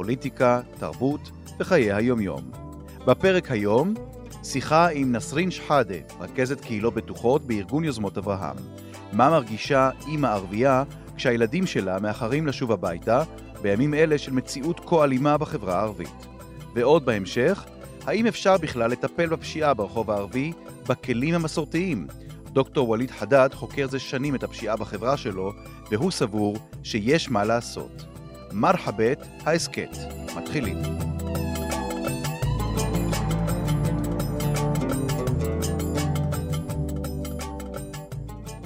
פוליטיקה, תרבות וחיי היומיום. בפרק היום, שיחה עם נסרין שחאדה, רכזת קהילות בטוחות בארגון יוזמות אברהם. מה מרגישה אימא ערבייה כשהילדים שלה מאחרים לשוב הביתה בימים אלה של מציאות כה אלימה בחברה הערבית. ועוד בהמשך, האם אפשר בכלל לטפל בפשיעה ברחוב הערבי בכלים המסורתיים? דוקטור ווליד חדד חוקר זה שנים את הפשיעה בחברה שלו, והוא סבור שיש מה לעשות. מרחבת ההסכת. מתחילים.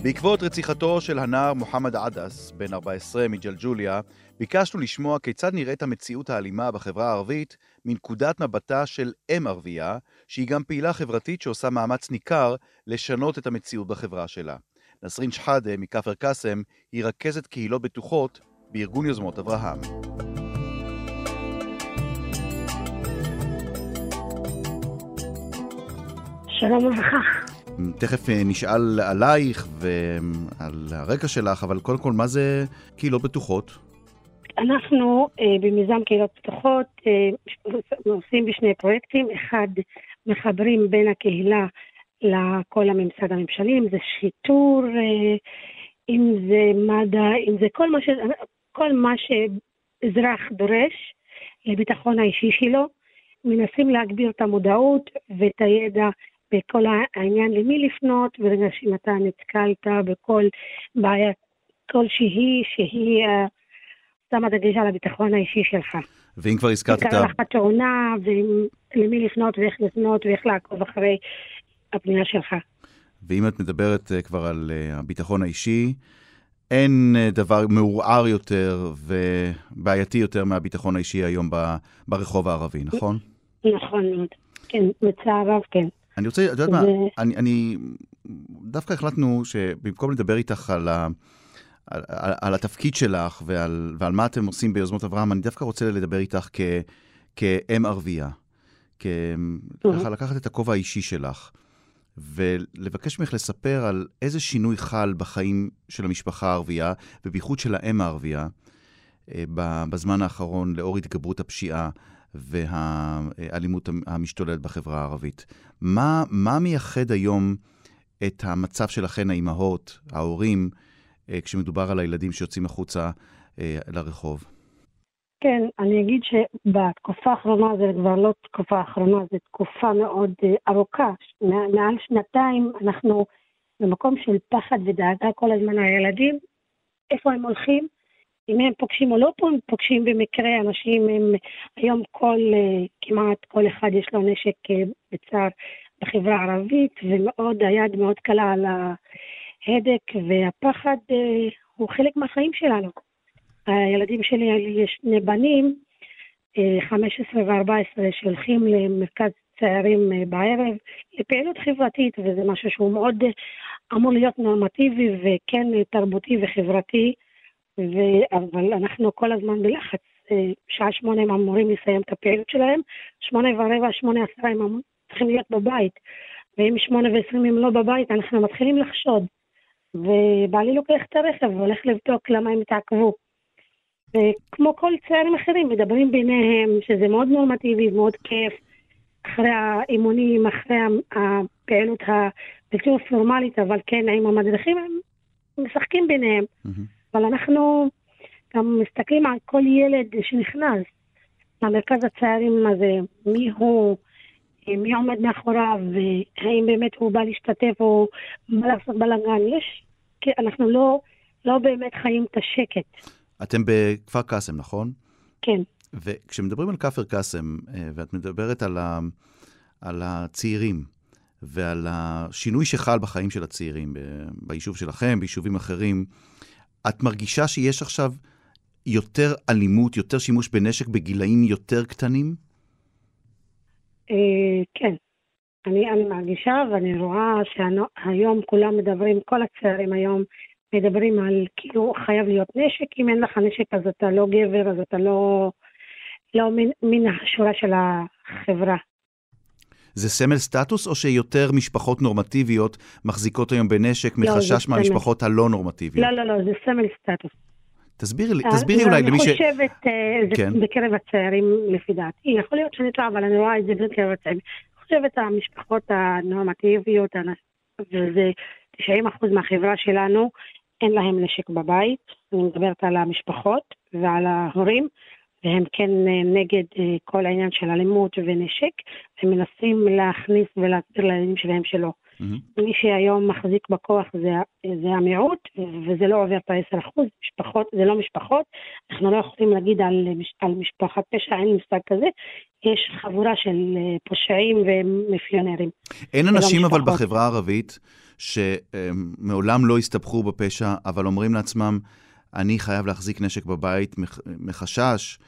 בעקבות רציחתו של הנער מוחמד עדס, בן 14 מג'לג'וליה, ביקשנו לשמוע כיצד נראית המציאות האלימה בחברה הערבית מנקודת מבטה של אם ערבייה, שהיא גם פעילה חברתית שעושה מאמץ ניכר לשנות את המציאות בחברה שלה. נסרין שחאדה מכפר קאסם היא רכזת קהילות בטוחות בארגון יוזמות אברהם. שלום וברכה. תכף אה, נשאל עלייך ועל הרקע שלך, אבל קודם כל, מה זה קהילות בטוחות? אנחנו אה, במיזם קהילות פתוחות אה, עושים בשני פרויקטים. אחד, מחברים בין הקהילה לכל הממסד הממשלי, אם זה שיטור, אם זה מד"א, אם זה כל מה, ש... כל מה שאזרח דורש לביטחון האישי שלו. מנסים להגביר את המודעות ואת הידע בכל העניין למי לפנות, ברגע שאם אתה נתקלת בכל בעיה כלשהי שהיא uh, שמה דגש על הביטחון האישי שלך. ואם כבר הזכרת את ה... לך תאונה, ולמי לפנות ואיך לפנות ואיך לעקוב אחרי הפנייה שלך. ואם את מדברת uh, כבר על uh, הביטחון האישי, אין uh, דבר מעורער יותר ובעייתי יותר מהביטחון האישי היום. ברחוב הערבי, נכון? נכון מאוד. כן, בצער רב, כן. אני רוצה, את יודעת מה, אני, אני, דווקא החלטנו שבמקום לדבר איתך על, ה, על, על, על התפקיד שלך ועל, ועל מה אתם עושים ביוזמות אברהם, אני דווקא רוצה לדבר איתך כ, כאם ערבייה. ככה לקחת את הכובע האישי שלך, ולבקש ממך לספר על איזה שינוי חל בחיים של המשפחה הערבייה, ובייחוד של האם הערבייה, בזמן האחרון לאור התגברות הפשיעה. והאלימות המשתוללת בחברה הערבית. מה, מה מייחד היום את המצב שלכן, האימהות, ההורים, אה, כשמדובר על הילדים שיוצאים החוצה אה, לרחוב? כן, אני אגיד שבתקופה האחרונה, זה כבר לא תקופה האחרונה, זו תקופה מאוד אה, ארוכה. מעל שנתיים אנחנו במקום של פחד ודאגה כל הזמן הילדים, איפה הם הולכים, אם הם פוגשים או לא פוגשים במקרה, אנשים הם, היום כל, אה, כמעט כל אחד יש לו נשק אה, בצער בחברה הערבית, ומאוד, היד מאוד קלה על ההדק, והפחד הוא חלק מהחיים שלנו. הילדים שלי, יש שני בנים, 15 ו-14, שהולכים למרכז צעירים בערב לפעילות חברתית, וזה משהו שהוא מאוד אמור להיות נורמטיבי וכן תרבותי וחברתי. ו... אבל אנחנו כל הזמן בלחץ. אה, שעה שמונה הם אמורים לסיים את הפעילות שלהם, שמונה ורבע, שמונה עשרה הם צריכים להיות בבית. ואם שמונה ועשרים הם לא בבית, אנחנו מתחילים לחשוד. ובעלי לוקח את הרכב והולך לבדוק למה הם התעכבו. וכמו כל צעירים אחרים, מדברים ביניהם, שזה מאוד נורמטיבי, מאוד כיף. אחרי האימונים, אחרי הפעילות הבלתי פורמלית, אבל כן, עם המדריכים, הם משחקים ביניהם. Mm-hmm. אבל אנחנו גם מסתכלים על כל ילד שנכנס למרכז הצעירים הזה, מי הוא, מי עומד מאחוריו, והאם באמת הוא בא להשתתף או בא לעשות בלאגן. יש, אנחנו לא, לא באמת חיים את השקט. אתם בכפר קאסם, נכון? כן. וכשמדברים על כפר קאסם, אה, ואת מדברת על, ה, על הצעירים, ועל השינוי שחל בחיים של הצעירים, ביישוב שלכם, ביישובים אחרים, את מרגישה שיש עכשיו יותר אלימות, יותר שימוש בנשק בגילאים יותר קטנים? אה, כן, אני, אני מרגישה ואני רואה שהיום כולם מדברים, כל הצעירים היום מדברים על כאילו חייב להיות נשק, אם אין לך נשק אז אתה לא גבר, אז אתה לא, לא מן, מן השורה של החברה. זה סמל סטטוס, או שיותר משפחות נורמטיביות מחזיקות היום בנשק לא, מחשש מהמשפחות הלא נורמטיביות? לא, לא, לא, זה סמל סטטוס. תסבירי, תסבירי אולי למי ש... אני חושבת, אה, זה כן. בקרב הצעירים לפי דעתי, יכול להיות שאני טועה, אבל אני רואה את זה בקרב הצעירים. אני חושבת המשפחות הנורמטיביות, וזה 90% מהחברה שלנו, אין להם נשק בבית. אני מדברת על המשפחות ועל ההורים, והם כן אה, נגד אה, כל העניין של אלימות ונשק, הם מנסים להכניס ולהסביר לילדים שלהם שלא. מהמם. מי שהיום מחזיק בכוח זה, זה המיעוט, וזה לא עובר את ה-10%, משפחות, זה לא משפחות, אנחנו לא יכולים להגיד על, על משפחת פשע, אין מושג כזה, יש חבורה של אה, פושעים ומאפיונרים. אין ולא אנשים אבל משפחות. בחברה הערבית שמעולם לא הסתבכו בפשע, אבל אומרים לעצמם, אני חייב להחזיק נשק בבית מח- מחשש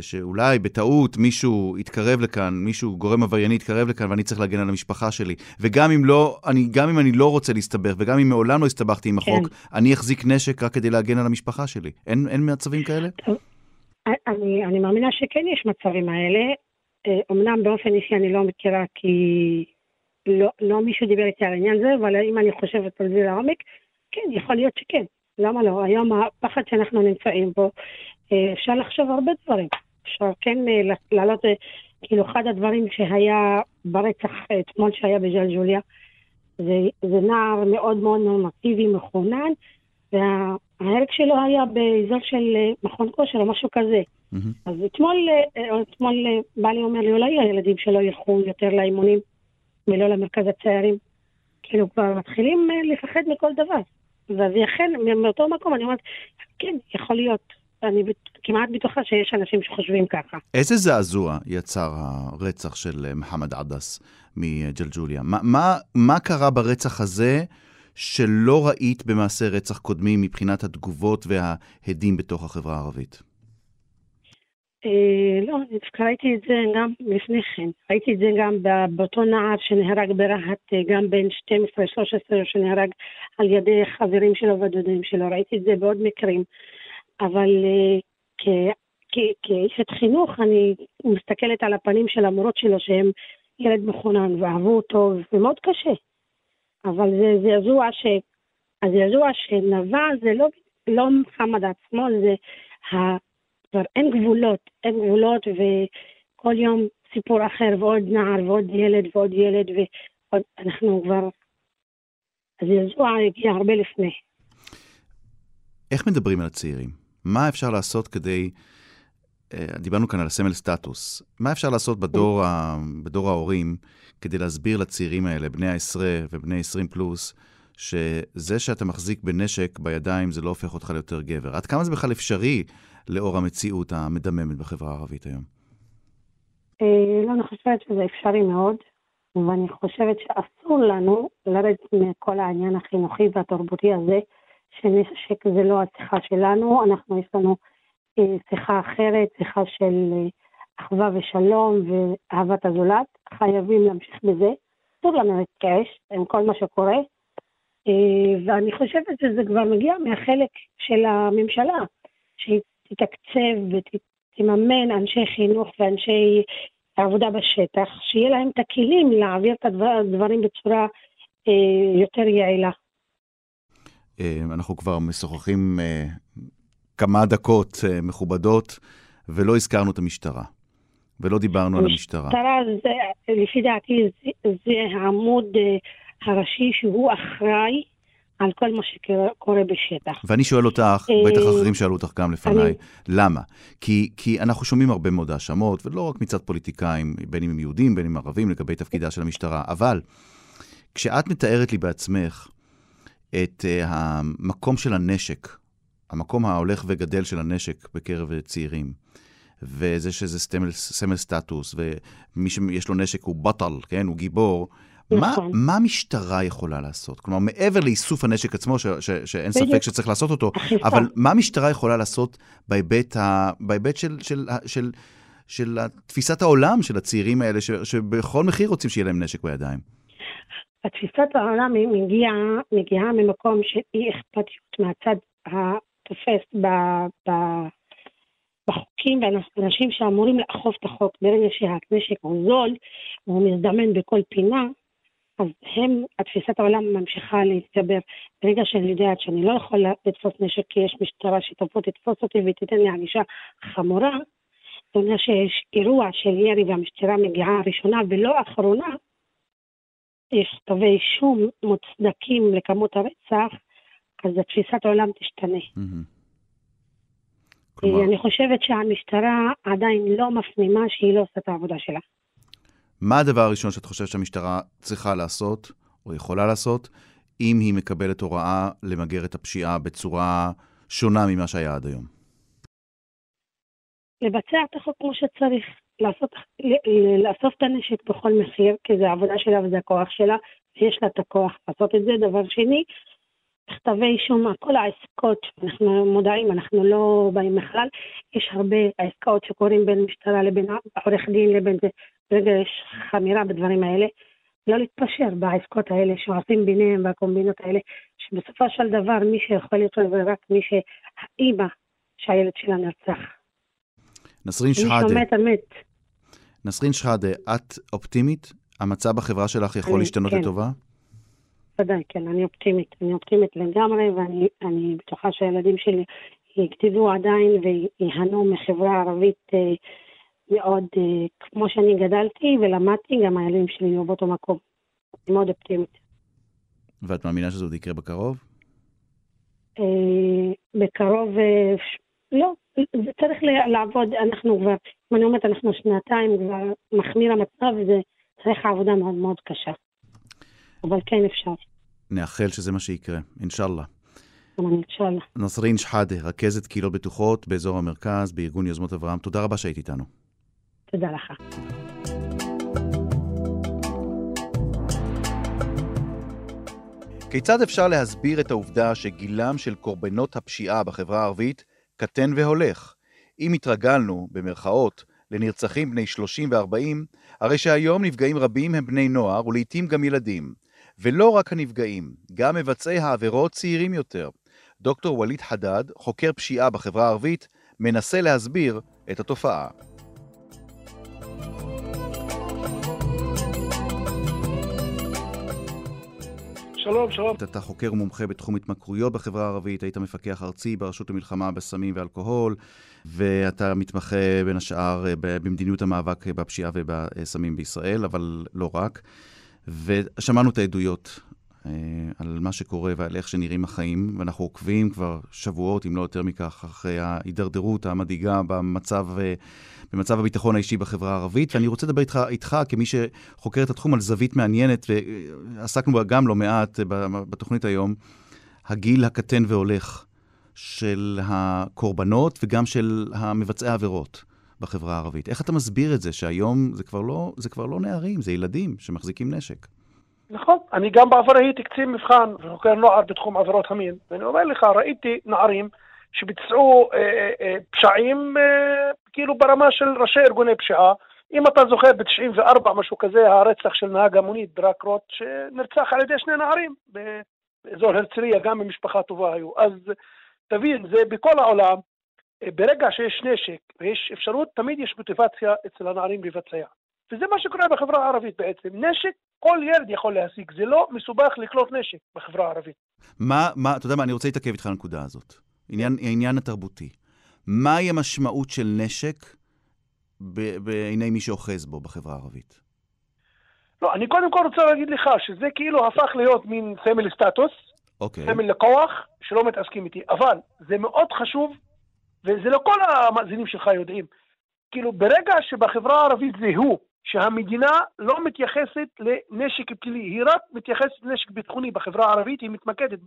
שאולי בטעות מישהו יתקרב לכאן, מישהו, גורם עברייני יתקרב לכאן ואני צריך להגן על המשפחה שלי. וגם אם לא, אני, גם אם אני לא רוצה להסתבך, וגם אם מעולם לא הסתבכתי עם החוק, אני אחזיק נשק רק כדי להגן על המשפחה שלי. אין, אין מצבים כאלה? אני, אני מאמינה שכן יש מצבים האלה, אה, אמנם באופן אישי אני לא מכירה כי לא, לא מישהו דיבר איתי על העניין הזה, אבל אם אני חושבת על זה לעומק, כן, יכול להיות שכן. למה לא? היום הפחד שאנחנו נמצאים בו, אה, אפשר לחשוב הרבה דברים. אפשר כן אה, לעלות, אה, כאילו אחד הדברים שהיה ברצח אה, אתמול שהיה בג'לג'וליה, זה, זה נער מאוד מאוד נורמטיבי, מחונן, וההרג שלו היה באזור של אה, מכון כושר או משהו כזה. מהמם. אז אתמול, אה, אתמול אה, בעלי אומר לי, אולי הילדים שלו ילכו יותר לאימונים ולא למרכז הצעירים. כאילו כבר מתחילים אה, לפחד מכל דבר. ואז אכן, מאותו מקום אני אומרת, כן, יכול להיות. אני כמעט בטוחה שיש אנשים שחושבים ככה. איזה זעזוע יצר הרצח של אה, מוחמד עדס מג'לג'וליה? מה, מה, מה קרה ברצח הזה שלא ראית במעשי רצח קודמים מבחינת התגובות וההדים בתוך החברה הערבית? אה, לא, אני דווקא ראיתי את זה גם לפני כן. ראיתי את זה גם באותו נער שנהרג ברהט, אה, גם בן 12-13, שנהרג על ידי חברים שלו ודודים שלו. ראיתי את זה בעוד מקרים. אבל אה, כ- כ- כאשת חינוך, אני מסתכלת על הפנים של המורות שלו, שהם ילד מחונן ואהבו אותו, זה מאוד קשה. אבל זה זעזוע ש... הזעזוע שנבע זה לא, לא מוחמד עצמו, זה ה... כבר אין גבולות, אין גבולות, וכל יום סיפור אחר, ועוד נער, ועוד ילד, ועוד ילד, ואנחנו כבר... הזעזוע הגיע הרבה לפני. איך מדברים על הצעירים? מה אפשר לעשות כדי... אה, דיברנו כאן על הסמל סטטוס. מה אפשר לעשות בדור, ה... בדור ההורים כדי להסביר לצעירים האלה, בני העשרה ובני 20 פלוס, שזה שאתה מחזיק בנשק בידיים זה לא הופך אותך ליותר גבר? עד כמה זה בכלל אפשרי לאור המציאות המדממת בחברה הערבית היום? אה, לא, אני חושבת שזה אפשרי מאוד, ואני חושבת שאסור לנו לרדת מכל העניין החינוכי והתרבותי הזה, שנשק זה לא השיחה שלנו, אנחנו, יש לנו אה, שיחה אחרת, שיחה של אה, אחווה ושלום ואהבת הזולת, חייבים להמשיך בזה, אסור לנו להתייאש עם כל מה שקורה, אה, ואני חושבת שזה כבר מגיע מהחלק של הממשלה, שהיא תתקצב ותממן אנשי חינוך ואנשי עבודה בשטח, שיהיה להם את הכלים להעביר את הדבר- הדברים בצורה יותר יעילה. אה, אנחנו כבר משוחחים אה, כמה דקות אה, מכובדות, ולא הזכרנו את המשטרה, ולא דיברנו על המשטרה. המשטרה, זה, לפי דעתי, זה, זה העמוד הראשי שהוא אחראי על כל מה שקורה בשטח. ואני שואל אותך, בטח אחרים שאלו אותך גם לפניי, אני- למה? כי, כי אנחנו שומעים הרבה מאוד האשמות, ולא רק מצד פוליטיקאים, בין אם הם יהודים, בין אם ערבים, לגבי תפקידה של המשטרה, אבל כשאת מתארת לי בעצמך את uh, המקום של הנשק, המקום ההולך וגדל של הנשק בקרב אה, צעירים, וזה שזה סמל, סמל סטטוס, ומי שיש לו נשק הוא בטל, כן? הוא גיבור. מה, נכון. מה המשטרה יכולה לעשות? כלומר, מעבר לאיסוף הנשק עצמו, ש, ש, שאין ספק בדיוק. שצריך לעשות אותו, אכיפה. אבל מה המשטרה יכולה לעשות בהיבט, ה, בהיבט של, של, של, של תפיסת העולם של הצעירים האלה, ש, שבכל מחיר רוצים שיהיה להם נשק בידיים. התפיסת העולם היא מגיעה, מגיעה ממקום של אי אכפתיות מהצד התופס ב, ב, בחוקים ואנשים שאמורים לאכוף את החוק ברגע שהנשק הוא זול והוא מזדמן בכל פינה, אז הם, התפיסת העולם ממשיכה להתגבר. ברגע שאני יודעת שאני לא יכול לתפוס נשק כי יש משטרה שתבוא תתפוס אותי ותיתן לי ענישה חמורה, זאת אומרת שיש אירוע של ירי והמשטרה מגיעה ראשונה ולא אחרונה, יש כתבי אישום מוצדקים לכמות הרצח, אז תפיסת העולם תשתנה. כלומר... אני חושבת שהמשטרה עדיין לא מפנימה שהיא לא עושה את העבודה שלה. מה הדבר הראשון שאת חושבת שהמשטרה צריכה לעשות, או יכולה לעשות, אם היא מקבלת הוראה למגר את הפשיעה בצורה שונה ממה שהיה עד היום? לבצע את החוק כמו שצריך, לעשות, לאסוף את הנשק בכל מחיר, כי זה העבודה שלה וזה הכוח שלה, ויש לה את הכוח לעשות את זה. דבר שני, כתבי אישום, כל העסקות, אנחנו מודעים, אנחנו לא באים בכלל, יש הרבה עסקאות שקורים בין משטרה לבין עורך דין לבין זה, ברגע יש חמירה בדברים האלה, לא להתפשר בעסקות האלה שעושים ביניהם והקומבינות האלה, שבסופו של דבר מי שיכול להיות זה רק מי שהאימא שהילד שלה נרצח. נסרין שחאדה. מי שומט המת. נסרין שחאדה, את אופטימית? המצב בחברה שלך יכול אני, להשתנות כן. לטובה? ודאי, כן, אני אופטימית. אני אופטימית לגמרי, ואני בטוחה שהילדים שלי יגדלו עדיין וייהנו מחברה ערבית אה, מאוד, אה, כמו שאני גדלתי ולמדתי, גם הילדים שלי יהיו באותו מקום. אני מאוד אופטימית. ואת מאמינה שזה עוד יקרה בקרוב? אה, בקרוב, אה, לא, זה צריך לעבוד, אנחנו כבר, אם אני אומרת, אנחנו שנתיים כבר מחמיר המצב, וזה צריך עבודה מאוד מאוד קשה. אבל כן אפשר. נאחל שזה מה שיקרה, אינשאללה. אינשאללה. נסרין שחאדה, רכזת קהילות בטוחות באזור המרכז, בארגון יוזמות אברהם, תודה רבה שהיית איתנו. תודה לך. כיצד אפשר להסביר את העובדה שגילם של קורבנות הפשיעה בחברה הערבית קטן והולך? אם התרגלנו, במרכאות, לנרצחים בני 30 ו-40, הרי שהיום נפגעים רבים הם בני נוער ולעיתים גם ילדים. ולא רק הנפגעים, גם מבצעי העבירות צעירים יותר. דוקטור ווליד חדד, חוקר פשיעה בחברה הערבית, מנסה להסביר את התופעה. שלום, שלום. אתה חוקר ומומחה בתחום התמכרויות בחברה הערבית, היית מפקח ארצי ברשות המלחמה בסמים ואלכוהול, ואתה מתמחה בין השאר במדיניות המאבק בפשיעה ובסמים בישראל, אבל לא רק. ושמענו את העדויות אה, על מה שקורה ועל איך שנראים החיים, ואנחנו עוקבים כבר שבועות, אם לא יותר מכך, אחרי ההידרדרות המדאיגה במצב, אה, במצב הביטחון האישי בחברה הערבית. ואני רוצה לדבר איתך, איתך כמי שחוקר את התחום על זווית מעניינת, ועסקנו בה גם לא מעט בתוכנית היום, הגיל הקטן והולך של הקורבנות וגם של המבצעי העבירות. בחברה הערבית. איך אתה מסביר את זה שהיום זה כבר לא, זה כבר לא נערים, זה ילדים שמחזיקים נשק? נכון, אני גם בעבר הייתי קצין מבחן וחוקר נוער בתחום עבירות המין, ואני אומר לך, ראיתי נערים שביצעו אה, אה, אה, פשעים אה, כאילו ברמה של ראשי ארגוני פשיעה. אם אתה זוכר, ב-94, משהו כזה, הרצח של נהג המונית דרק רוט, שנרצח על ידי שני נערים באזור הרצליה, גם במשפחה טובה היו. אז תבין, זה בכל העולם, ברגע שיש נשק ויש אפשרות, תמיד יש מוטיבציה אצל הנערים לבצע. וזה מה שקורה בחברה הערבית בעצם. נשק, כל ילד יכול להשיג, זה לא מסובך לקלוט נשק בחברה הערבית. מה, מה, אתה יודע מה, אני רוצה להתעכב איתך על הנקודה הזאת. עניין, העניין התרבותי. מהי המשמעות של נשק בעיני מי שאוחז בו בחברה הערבית? לא, אני קודם כל רוצה להגיד לך שזה כאילו הפך להיות מין סמל סטטוס, okay. סמל לכוח, שלא מתעסקים איתי, אבל זה מאוד חשוב וזה לא כל המאזינים שלך יודעים. כאילו, ברגע שבחברה הערבית זיהו שהמדינה לא מתייחסת לנשק פלילי, היא רק מתייחסת לנשק ביטחוני בחברה הערבית, היא מתמקדת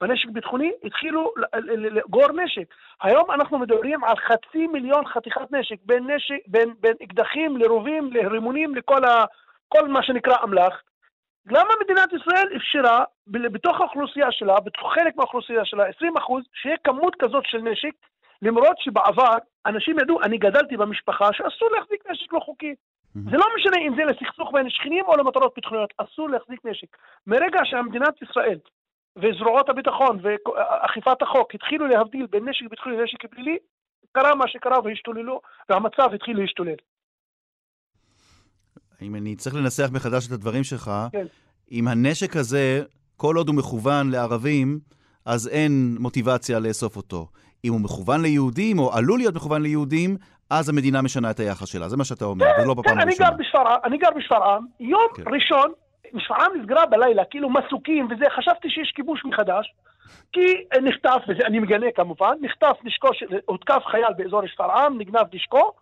בנשק ביטחוני, התחילו לאגור נשק. היום אנחנו מדברים על חצי מיליון חתיכת נשק, בין, נשק, בין, בין אקדחים לרובים, לרימונים, לכל ה, כל מה שנקרא אמל"ח. למה מדינת ישראל אפשרה בתוך האוכלוסייה שלה, בתוך חלק מהאוכלוסייה שלה, 20 אחוז, שיהיה כמות כזאת של נשק, למרות שבעבר אנשים ידעו, אני גדלתי במשפחה שאסור להחזיק נשק לא חוקי. זה לא משנה אם זה לסכסוך בין שכנים או למטרות ביטחוניות, אסור להחזיק נשק. מרגע שמדינת ישראל וזרועות הביטחון ואכיפת החוק התחילו להבדיל בין נשק ביטחוני לנשק פלילי, קרה מה שקרה והשתוללו, והמצב התחיל להשתולל. אם אני צריך לנסח מחדש את הדברים שלך, כן. אם הנשק הזה, כל עוד הוא מכוון לערבים, אז אין מוטיבציה לאסוף אותו. אם הוא מכוון ליהודים, או עלול להיות מכוון ליהודים, אז המדינה משנה את היחס שלה. זה מה שאתה אומר, כן, ולא בפעם כן, הראשונה. אני גר בשפרעם, יום כן. ראשון, שפרעם נסגרה בלילה, כאילו מסוקים וזה, חשבתי שיש כיבוש מחדש, כי נחטף, וזה אני מגנה כמובן, נחטף נשקו, הותקף חייל באזור שפרעם, נגנב נשקו,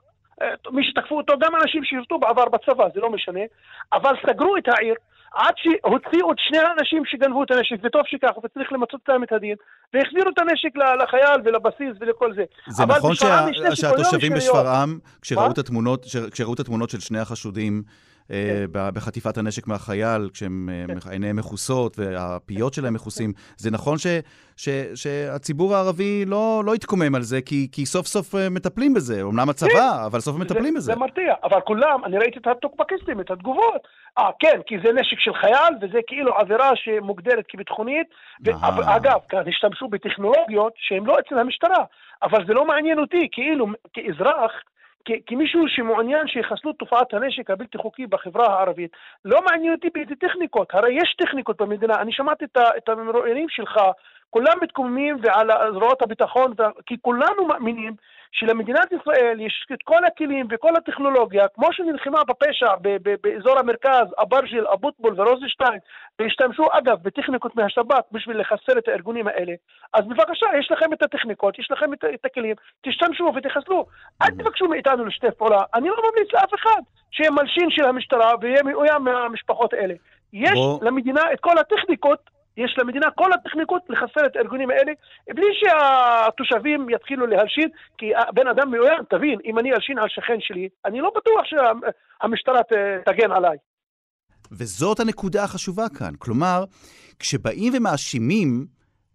אה, מי שתקפו אותו, גם אנשים שירתו בעבר בצבא, זה לא משנה, אבל סגרו את העיר עד שהוציאו את שני האנשים שגנבו את הנשק, וטוב שכך, וצריך למצות להם את הדין, והחזירו את הנשק לחייל ולבסיס ולכל זה. זה נכון שה... שהתושבים בשפרעם, כשראו את התמונות של שני החשודים. בחטיפת הנשק מהחייל, כשהם אה, כן. מכוסות והפיות שלהם מכוסים. זה נכון ש, ש, שהציבור הערבי לא, לא התקומם על זה, כי, כי סוף סוף אה, מטפלים בזה. אמנם הצבא, כן. אבל סוף מטפלים בזה. זה מרתיע, אבל כולם, אני ראיתי את הטוקבקיסטים, את התגובות. אה, כן, כי זה נשק של חייל, וזה כאילו עבירה שמוגדרת כביטחונית. ואגב, כאן השתמשו בטכנולוגיות שהן לא אצל המשטרה, אבל זה לא מעניין אותי, כאילו, כאזרח, כמישהו שמעוניין שיחסלו את תופעת הנשק הבלתי חוקי בחברה הערבית, לא מעניין אותי באיזה טכניקות, הרי יש טכניקות במדינה, אני שמעתי את המרואיינים שלך, כולם מתקוממים ועל זרועות הביטחון, כי כולנו מאמינים שלמדינת ישראל יש את כל הכלים וכל הטכנולוגיה, כמו שנלחמה בפשע באזור המרכז, אברג'יל, אבוטבול ורוזנשטיין, והשתמשו אגב בטכניקות מהשב"כ בשביל לחסל את הארגונים האלה, אז בבקשה, יש לכם את הטכניקות, יש לכם את, את הכלים, תשתמשו ותחסלו. אל תבקשו מאיתנו לשתף פעולה. אני לא ממליץ לאף אחד שיהיה מלשין של המשטרה ויהיה מאוים מהמשפחות האלה. יש בוא... למדינה את כל הטכניקות יש למדינה כל הטכניקות לחסל את הארגונים האלה, בלי שהתושבים יתחילו להלשין, כי בן אדם מאוים, תבין, אם אני אלשין על שכן שלי, אני לא בטוח שהמשטרה תגן עליי. וזאת הנקודה החשובה כאן. כלומר, כשבאים ומאשימים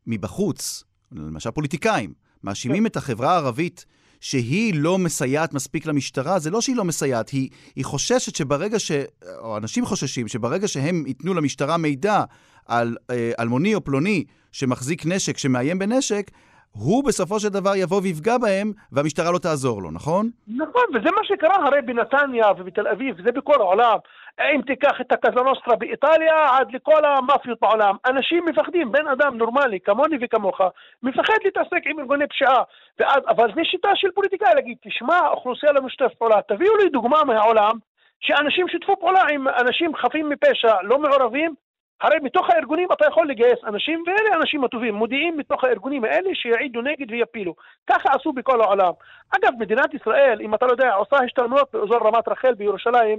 מבחוץ, למשל פוליטיקאים, מאשימים כן. את החברה הערבית שהיא לא מסייעת מספיק למשטרה, זה לא שהיא לא מסייעת, היא, היא חוששת שברגע ש... או אנשים חוששים שברגע שהם ייתנו למשטרה מידע על אה, אלמוני או פלוני שמחזיק נשק, שמאיים בנשק, הוא בסופו של דבר יבוא ויפגע בהם, והמשטרה לא תעזור לו, נכון? נכון, וזה מה שקרה הרי בנתניה ובתל אביב, וזה בכל העולם. אם תיקח את הקזנוסטרה באיטליה עד לכל המאפיות בעולם, אנשים מפחדים, בן אדם נורמלי, כמוני וכמוך, מפחד להתעסק עם ארגוני פשיעה. ואז, אבל זו שיטה של פוליטיקאי להגיד, תשמע, האוכלוסייה לא משתף פעולה, תביאו לי דוגמה מהעולם שאנשים שיתפו פעולה עם אנשים חפים מפשע, לא מעורבים, הרי מתוך הארגונים אתה יכול לגייס אנשים, ואלה האנשים הטובים, מודיעים מתוך הארגונים האלה שיעידו נגד ויפילו. ככה עשו בכל העולם. אגב, מדינת ישראל, אם אתה לא יודע, עושה השתלמויות באזור רמת רחל בירושלים,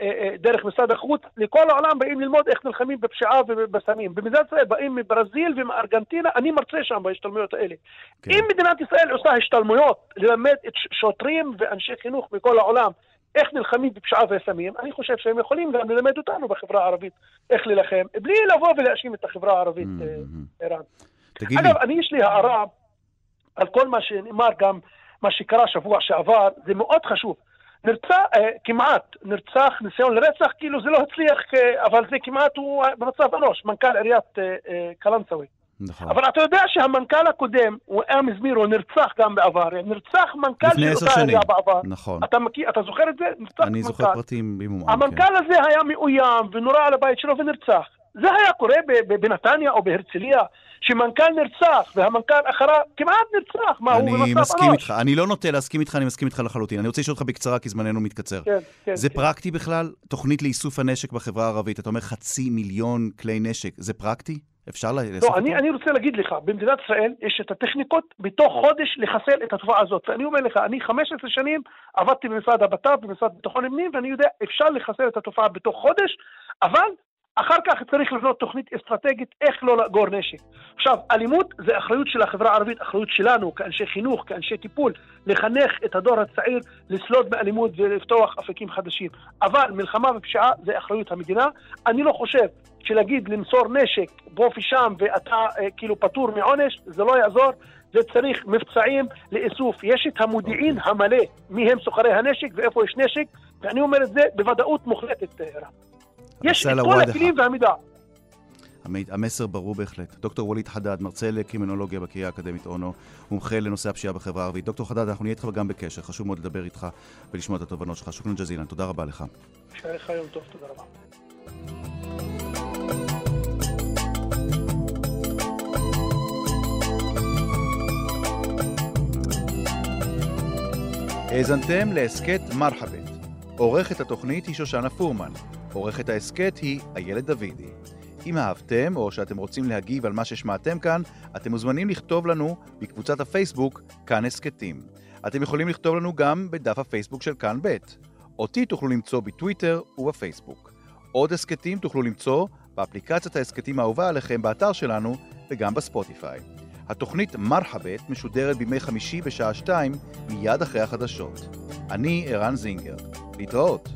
אה, אה, דרך משרד החוץ, לכל העולם באים ללמוד איך נלחמים בפשיעה ובסמים. במדינת ישראל באים מברזיל ומארגנטינה, אני מרצה שם בהשתלמויות האלה. כן. אם מדינת ישראל עושה השתלמויות ללמד את שוטרים ואנשי חינוך בכל העולם איך נלחמים בפשיעה וסמים, אני חושב שהם יכולים גם ללמד אותנו בחברה הערבית איך להילחם, בלי לבוא ולהאשים את החברה הערבית, mm-hmm. ערן. תגיד אגב, לי... אני יש לי הערה על כל מה שנאמר, גם מה שקרה שבוע שעבר, זה מאוד חשוב. נרצח, אה, כמעט, נרצח, ניסיון לרצח, כאילו זה לא הצליח, אה, אבל זה כמעט הוא במצב אנוש, מנכ"ל עיריית אה, אה, קלנסווה. נכון. אבל אתה יודע שהמנכ"ל הקודם, הוא אמז מירו, נרצח גם בעבר. נרצח מנכ"ל של אותה עירייה בעבר. נכון. אתה מכיר, אתה זוכר את זה? נרצח אני מנכ"ל. זוכר פרטים במומם. כן. המנכ"ל כן. הזה היה מאוים ונורה על הבית שלו ונרצח. זה היה קורה בנתניה או בהרצליה, שמנכ"ל נרצח והמנכ"ל אחריו כמעט נרצח. מה, הוא במצב אנוש? אני מסכים איתך. אני לא נוטה להסכים איתך, אני מסכים איתך לחלוטין. אני רוצה לשאול אותך בקצרה, כי זמננו מתקצר. כן, כן. זה כן. פרקטי בכלל? תוכנית לאיסוף הנשק בחברה הערבית. אתה אומר חצי מיליון כלי נשק. זה פרקטי? אפשר לעשות לא, אני, אני רוצה להגיד לך, במדינת ישראל יש את הטכניקות בתוך חודש לחסל את התופעה הזאת. ואני אומר לך, אני 15 שנים עבדתי במשרד הבט"פ, במשרד ביטחון הפנים, ואני יודע, אפשר לחסל את התופעה בתוך חודש, אבל אחר כך צריך לבנות תוכנית אסטרטגית איך לא לאגור נשק. עכשיו, אלימות זה אחריות של החברה הערבית, אחריות שלנו כאנשי חינוך, כאנשי טיפול, לחנך את הדור הצעיר לסלוד מאלימות ולפתוח אפיקים חדשים. אבל מלחמה ופשיעה זה אחריות המדינה. אני לא חושב שלהגיד למסור נשק פה ושם ואתה אה, כאילו פטור מעונש, זה לא יעזור. זה צריך מבצעים לאיסוף. יש את המודיעין okay. המלא, מי הם סוחרי הנשק ואיפה יש נשק, ואני אומר את זה בוודאות מוחלטת, ערן. יש את כל הכלים והמידע. המסר ברור בהחלט. דוקטור ווליד חדד, מרצה לקרימינולוגיה בקריאה האקדמית אונו, מומחה לנושא הפשיעה בחברה הערבית. דוקטור חדד, אנחנו נהיה איתך גם בקשר, חשוב מאוד לדבר איתך ולשמוע את התובנות שלך. שוכרן ג'זילן, תודה רבה לך. שיהיה לך יום טוב, תודה רבה. האזנתם להסכת מרחבת. עורכת התוכנית היא שושנה פורמן. עורכת ההסכת היא איילת דוידי. אם אהבתם או שאתם רוצים להגיב על מה ששמעתם כאן, אתם מוזמנים לכתוב לנו בקבוצת הפייסבוק כאן הסכתים. אתם יכולים לכתוב לנו גם בדף הפייסבוק של כאן ב'. אותי תוכלו למצוא בטוויטר ובפייסבוק. עוד הסכתים תוכלו למצוא באפליקציית ההסכתים האהובה עליכם באתר שלנו וגם בספוטיפיי. התוכנית מרחבת משודרת בימי חמישי בשעה שתיים מיד אחרי החדשות. אני ערן זינגר. להתראות.